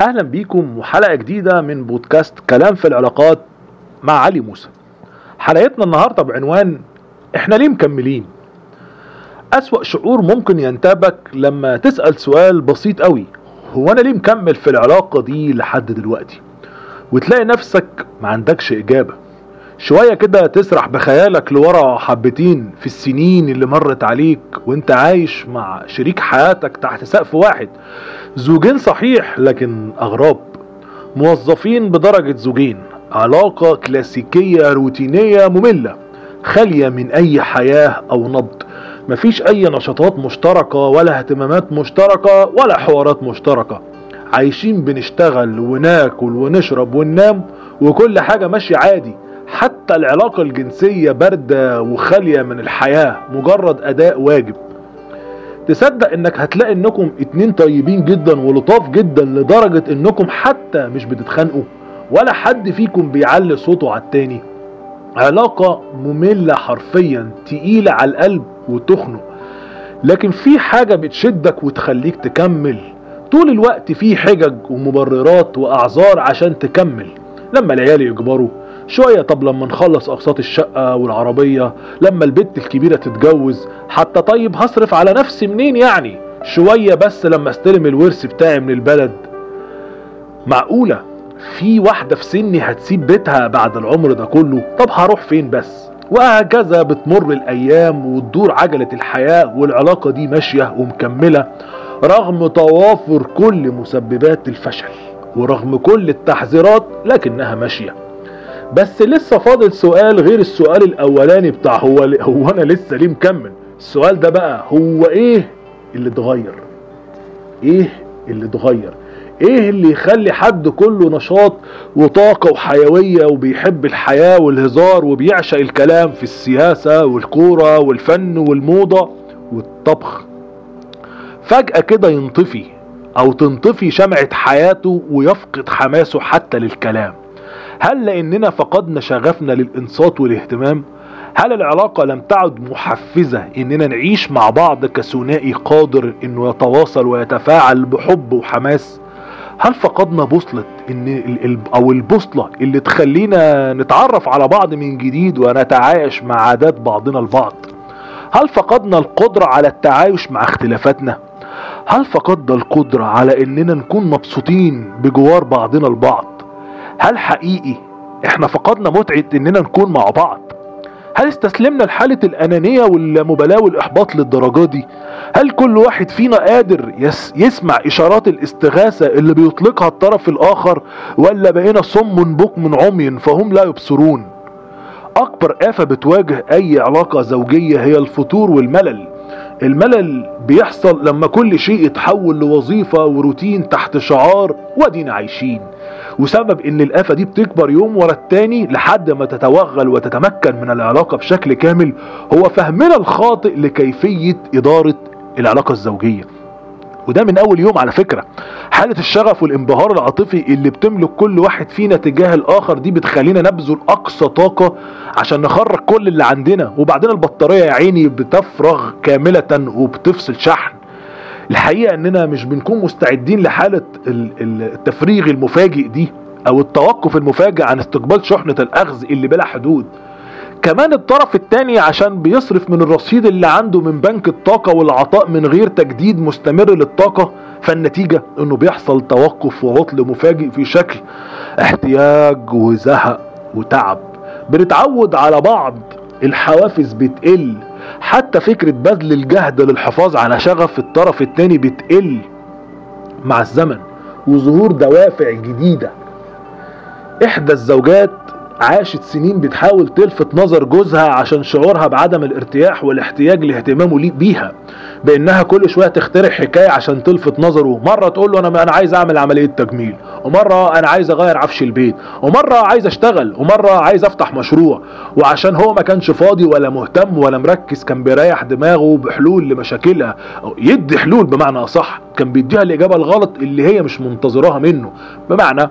أهلا بيكم وحلقة جديدة من بودكاست كلام في العلاقات مع علي موسى. حلقتنا النهارده بعنوان إحنا ليه مكملين؟ أسوأ شعور ممكن ينتابك لما تسأل سؤال بسيط قوي هو أنا ليه مكمل في العلاقة دي لحد دلوقتي؟ وتلاقي نفسك ما عندكش إجابة. شوية كده تسرح بخيالك لورا حبتين في السنين اللي مرت عليك وأنت عايش مع شريك حياتك تحت سقف واحد. زوجين صحيح لكن أغراب. موظفين بدرجة زوجين. علاقة كلاسيكية روتينية مملة. خالية من أي حياة أو نبض. مفيش أي نشاطات مشتركة ولا اهتمامات مشتركة ولا حوارات مشتركة. عايشين بنشتغل وناكل ونشرب وننام وكل حاجة ماشية عادي. حتى العلاقة الجنسية باردة وخالية من الحياة. مجرد أداء واجب. تصدق انك هتلاقي انكم اتنين طيبين جدا ولطاف جدا لدرجة انكم حتى مش بتتخانقوا ولا حد فيكم بيعلي صوته على التاني. علاقة مملة حرفيا تقيلة على القلب وتخنق. لكن في حاجة بتشدك وتخليك تكمل. طول الوقت في حجج ومبررات وأعذار عشان تكمل. لما العيال يكبروا شوية طب لما نخلص أقساط الشقة والعربية لما البت الكبيرة تتجوز حتى طيب هصرف على نفسي منين يعني؟ شوية بس لما استلم الورث بتاعي من البلد. معقولة؟ في واحدة في سني هتسيب بيتها بعد العمر ده كله؟ طب هروح فين بس؟ وهكذا بتمر الأيام وتدور عجلة الحياة والعلاقة دي ماشية ومكملة رغم توافر كل مسببات الفشل ورغم كل التحذيرات لكنها ماشية. بس لسه فاضل سؤال غير السؤال الأولاني بتاع هو هو أنا لسه ليه مكمل. السؤال ده بقى هو إيه اللي اتغير؟ إيه اللي اتغير؟ إيه اللي يخلي حد كله نشاط وطاقة وحيوية وبيحب الحياة والهزار وبيعشق الكلام في السياسة والكورة والفن والموضة والطبخ؟ فجأة كده ينطفي أو تنطفي شمعة حياته ويفقد حماسه حتى للكلام. هل لأننا فقدنا شغفنا للإنصات والاهتمام؟ هل العلاقة لم تعد محفزة إننا نعيش مع بعض كثنائي قادر إنه يتواصل ويتفاعل بحب وحماس؟ هل فقدنا بوصلة ال أو البوصلة اللي تخلينا نتعرف على بعض من جديد ونتعايش مع عادات بعضنا البعض هل فقدنا القدرة على التعايش مع اختلافاتنا؟ هل فقدنا القدرة على إننا نكون مبسوطين بجوار بعضنا البعض هل حقيقي إحنا فقدنا متعة إننا نكون مع بعض هل استسلمنا لحالة الأنانية والمبالاة والإحباط للدرجة دي؟ هل كل واحد فينا قادر يس يسمع إشارات الاستغاثة اللي بيطلقها الطرف الآخر ولا بقينا صم بكم عمي فهم لا يبصرون؟ أكبر آفة بتواجه أي علاقة زوجية هي الفتور والملل الملل بيحصل لما كل شيء يتحول لوظيفة وروتين تحت شعار ودينا عايشين وسبب إن الآفة دي بتكبر يوم ورا التاني لحد ما تتوغل وتتمكن من العلاقة بشكل كامل هو فهمنا الخاطئ لكيفية إدارة العلاقة الزوجية. وده من أول يوم على فكرة. حالة الشغف والانبهار العاطفي اللي بتملك كل واحد فينا تجاه الآخر دي بتخلينا نبذل أقصى طاقة عشان نخرج كل اللي عندنا. وبعدين البطارية يا عيني بتفرغ كاملة وبتفصل شحن. الحقيقة إننا مش بنكون مستعدين لحالة التفريغ المفاجئ دي أو التوقف المفاجئ عن استقبال شحنة الأخذ اللي بلا حدود. كمان الطرف التاني عشان بيصرف من الرصيد اللي عنده من بنك الطاقة والعطاء من غير تجديد مستمر للطاقة فالنتيجة إنه بيحصل توقف وعطل مفاجئ في شكل احتياج وزهق وتعب. بنتعود على بعض الحوافز بتقل حتى فكرة بذل الجهد للحفاظ على شغف الطرف التاني بتقل مع الزمن وظهور دوافع جديدة. إحدى الزوجات عاشت سنين بتحاول تلفت نظر جوزها عشان شعورها بعدم الارتياح والاحتياج لاهتمامه ليه بيها بأنها كل شوية تخترع حكاية عشان تلفت نظره مره تقول له أنا أنا عايز أعمل عملية تجميل ومرة أنا عايز أغير عفش البيت ومرة عايز أشتغل ومرة عايز أفتح مشروع وعشان هو ما كانش فاضي ولا مهتم ولا مركز كان بيريح دماغه بحلول لمشاكلها أو يدي حلول بمعنى أصح كان بيديها الإجابة الغلط اللي هي مش منتظراها منه بمعنى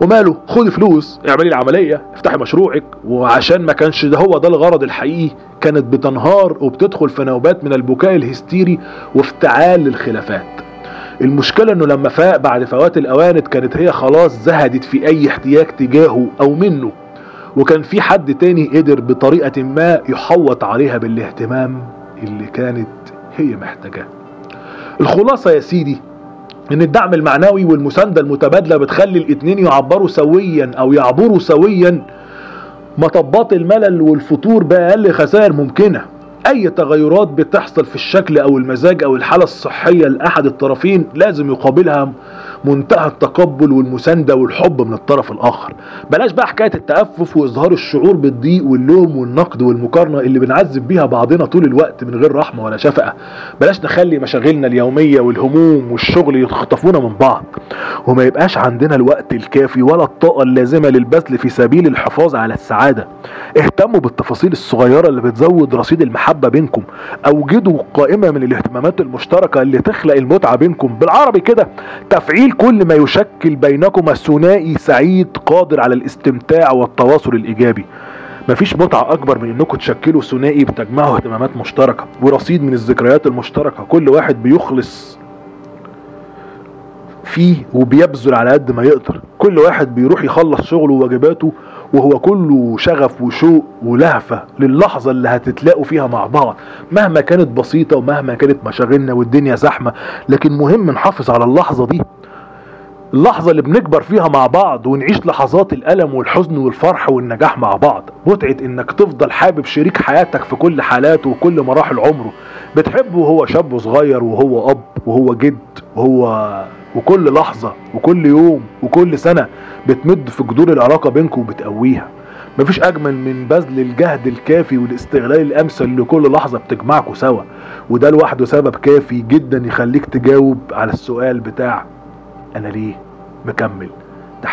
وماله خدي فلوس اعملي العملية افتحي مشروعك. وعشان ما كانش ده هو ده الغرض الحقيقي كانت بتنهار وبتدخل في نوبات من البكاء الهستيري وافتعال للخلافات. المشكلة إنه لما فاق بعد فوات الأوان كانت هي خلاص زهدت في أي احتياج تجاهه أو منه. وكان في حد تاني قدر بطريقة ما يحوط عليها بالاهتمام اللي كانت هي محتاجاه. الخلاصة يا سيدي إن الدعم المعنوي والمساندة المتبادلة بتخلي الاتنين يعبروا سويا أو يعبروا سويا مطبات الملل والفتور بأقل خسائر ممكنة. أي تغيرات بتحصل في الشكل أو المزاج أو الحالة الصحية لأحد الطرفين لازم يقابلها منتهى التقبل والمساندة والحب من الطرف الآخر. بلاش بقى حكاية التأفف وإظهار الشعور بالضيق واللوم والنقد والمقارنة اللي بنعذب بيها بعضنا طول الوقت من غير رحمة ولا شفقة. بلاش نخلي مشاغلنا اليومية والهموم والشغل يخطفونا من بعض. وما يبقاش عندنا الوقت الكافي ولا الطاقة اللازمة للبذل في سبيل الحفاظ على السعادة. اهتموا بالتفاصيل الصغيرة اللي بتزود رصيد المحبة بينكم. أوجدوا قائمة من الاهتمامات المشتركة اللي تخلق المتعة بينكم. بالعربي كده تفعيل كل ما يشكل بينكما ثنائي سعيد قادر على الاستمتاع والتواصل الإيجابي. مفيش متعة أكبر من إنكم تشكلوا ثنائي بتجمعوا اهتمامات مشتركة ورصيد من الذكريات المشتركة. كل واحد بيخلص فيه وبيبذل على قد ما يقدر. كل واحد بيروح يخلص شغله وواجباته وهو كله شغف وشوق ولهفة للحظة اللي هتتلاقوا فيها مع بعض. مهما كانت بسيطة ومهما كانت مشاغلنا والدنيا زحمة لكن مهم نحافظ على اللحظة دي. اللحظة اللي بنكبر فيها مع بعض ونعيش لحظات الألم والحزن والفرح والنجاح مع بعض. متعة إنك تفضل حابب شريك حياتك في كل حالاته وكل مراحل عمره. بتحبه وهو شاب وصغير وهو أب وهو جد وهو وكل لحظة وكل يوم وكل سنة بتمد في جذور العلاقة بينكم وبتقويها. مفيش أجمل من بذل الجهد الكافي والاستغلال الأمثل لكل لحظة بتجمعكم سوا. وده لوحده سبب كافي جدا يخليك تجاوب على السؤال بتاع أنا ليه مكمل؟